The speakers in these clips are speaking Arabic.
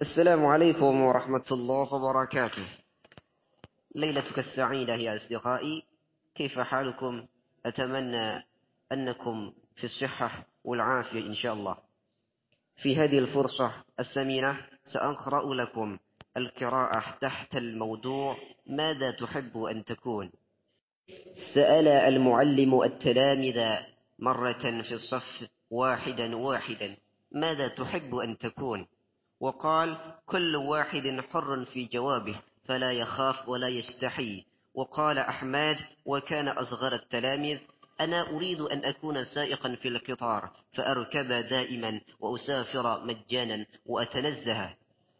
السلام عليكم ورحمة الله وبركاته. ليلتك السعيدة يا أصدقائي. كيف حالكم؟ أتمنى أنكم في الصحة والعافية إن شاء الله. في هذه الفرصة الثمينة سأقرأ لكم القراءة تحت الموضوع ماذا تحب أن تكون؟ سأل المعلم التلامذ مرة في الصف واحدا واحدا ماذا تحب أن تكون؟ وقال كل واحد حر في جوابه فلا يخاف ولا يستحي. وقال أحمد وكان أصغر التلاميذ أنا أريد أن أكون سائقا في القطار فأركب دائما وأسافر مجانا وأتنزه.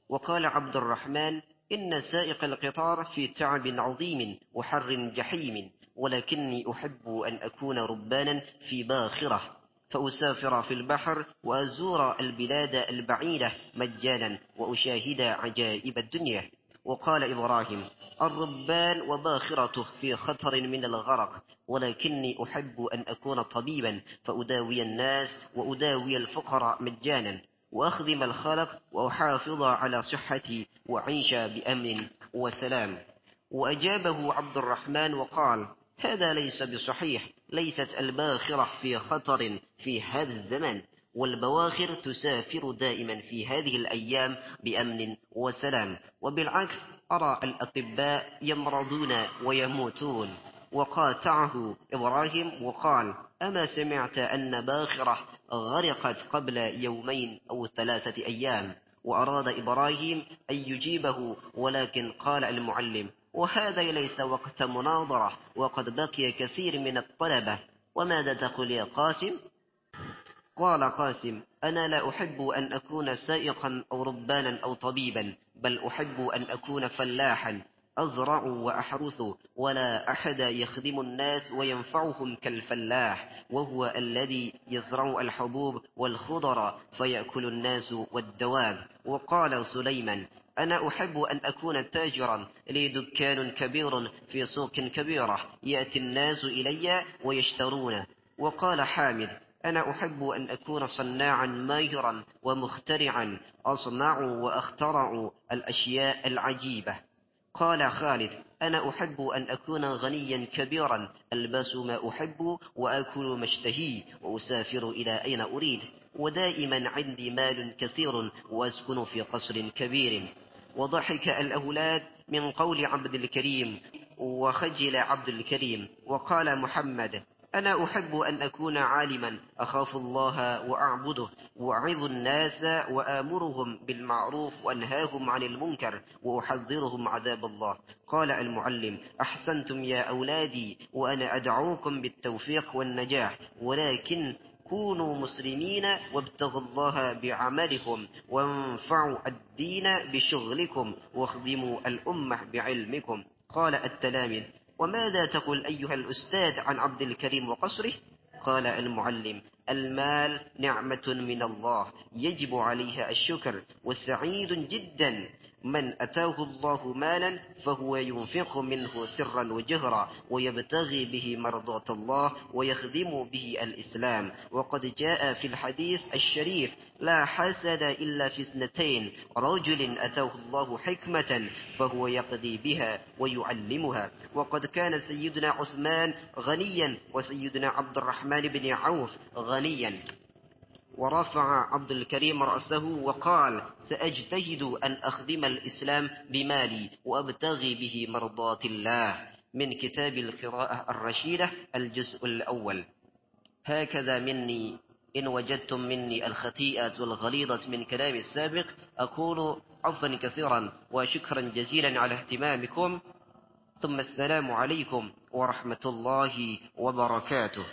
وقال عبد الرحمن إن سائق القطار في تعب عظيم وحر جحيم ولكني أحب أن أكون ربانا في باخرة. فأسافر في البحر وأزور البلاد البعيدة مجانا وأشاهد عجائب الدنيا. وقال إبراهيم الربان وباخرته في خطر من الغرق ولكني أحب أن أكون طبيبا فأداوي الناس وأداوي الفقراء مجانا وأخدم الخلق وأحافظ على صحتي وعيش بأمن وسلام. وأجابه عبد الرحمن وقال هذا ليس بصحيح ليست الباخرة في خطر في هذا الزمان والبواخر تسافر دائما في هذه الأيام بأمن وسلام. وبالعكس أرى الأطباء يمرضون ويموتون. وقاطعه إبراهيم وقال أما سمعت أن باخرة غرقت قبل يومين أو ثلاثة أيام؟ وأراد إبراهيم أن يجيبه ولكن قال المعلم وهذا ليس وقت مناظرة وقد بقي كثير من الطلبة. وماذا تقول يا قاسم؟ قال قاسم أنا لا أحب أن أكون سائقا أو ربانا أو طبيبا بل أحب أن أكون فلاحا أزرع وأحرث ولا أحد يخدم الناس وينفعهم كالفلاح وهو الذي يزرع الحبوب والخضر فيأكل الناس والدواب. وقال سليمان أنا أحب أن أكون تاجرا لي دكان كبير في سوق كبيرة. يأتي الناس إلي ويشترون. وقال حامد أنا أحب أن أكون صناعا ماهرا ومخترعا. أصنع وأخترع الأشياء العجيبة. قال خالد أنا أحب أن أكون غنيا كبيرا. ألبس ما أحب وأكل ما أشتهي وأسافر إلى أين أريد. ودائما عندي مال كثير وأسكن في قصر كبير. وضحك الأولاد من قول عبد الكريم وخجل عبد الكريم وقال محمد أنا أحب أن أكون عالما أخاف الله وأعبده وأعظ الناس وآمرهم بالمعروف وأنهاهم عن المنكر وأحذرهم عذاب الله. قال المعلم أحسنتم يا أولادي وأنا أدعوكم بالتوفيق والنجاح ولكن كونوا مسلمين وابتغوا الله بعملكم وانفعوا الدين بشغلكم واخدموا الأمة بعلمكم. قال التلاميذ وماذا تقول أيها الأستاذ عن عبد الكريم وقصره؟ قال المعلم المال نعمة من الله يجب عليها الشكر وسعيد جدا. من أتاه الله مالا فهو ينفق منه سرا وجهرا ويبتغي به مرضاة الله ويخدم به الإسلام. وقد جاء في الحديث الشريف لا حسد إلا في اثنتين رجل أتاه الله حكمة فهو يقضي بها ويعلمها. وقد كان سيدنا عثمان غنيا وسيدنا عبد الرحمن بن عوف غنيا. ورفع عبد الكريم رأسه وقال سأجتهد أن أخدم الإسلام بمالي وأبتغي به مرضات الله من كتاب القراءة الرشيدة الجزء الأول. هكذا مني. إن وجدتم مني الخطيئة والغليظة من كلام السابق أقول عفوا كثيرا وشكرا جزيلا على اهتمامكم. ثم السلام عليكم ورحمة الله وبركاته.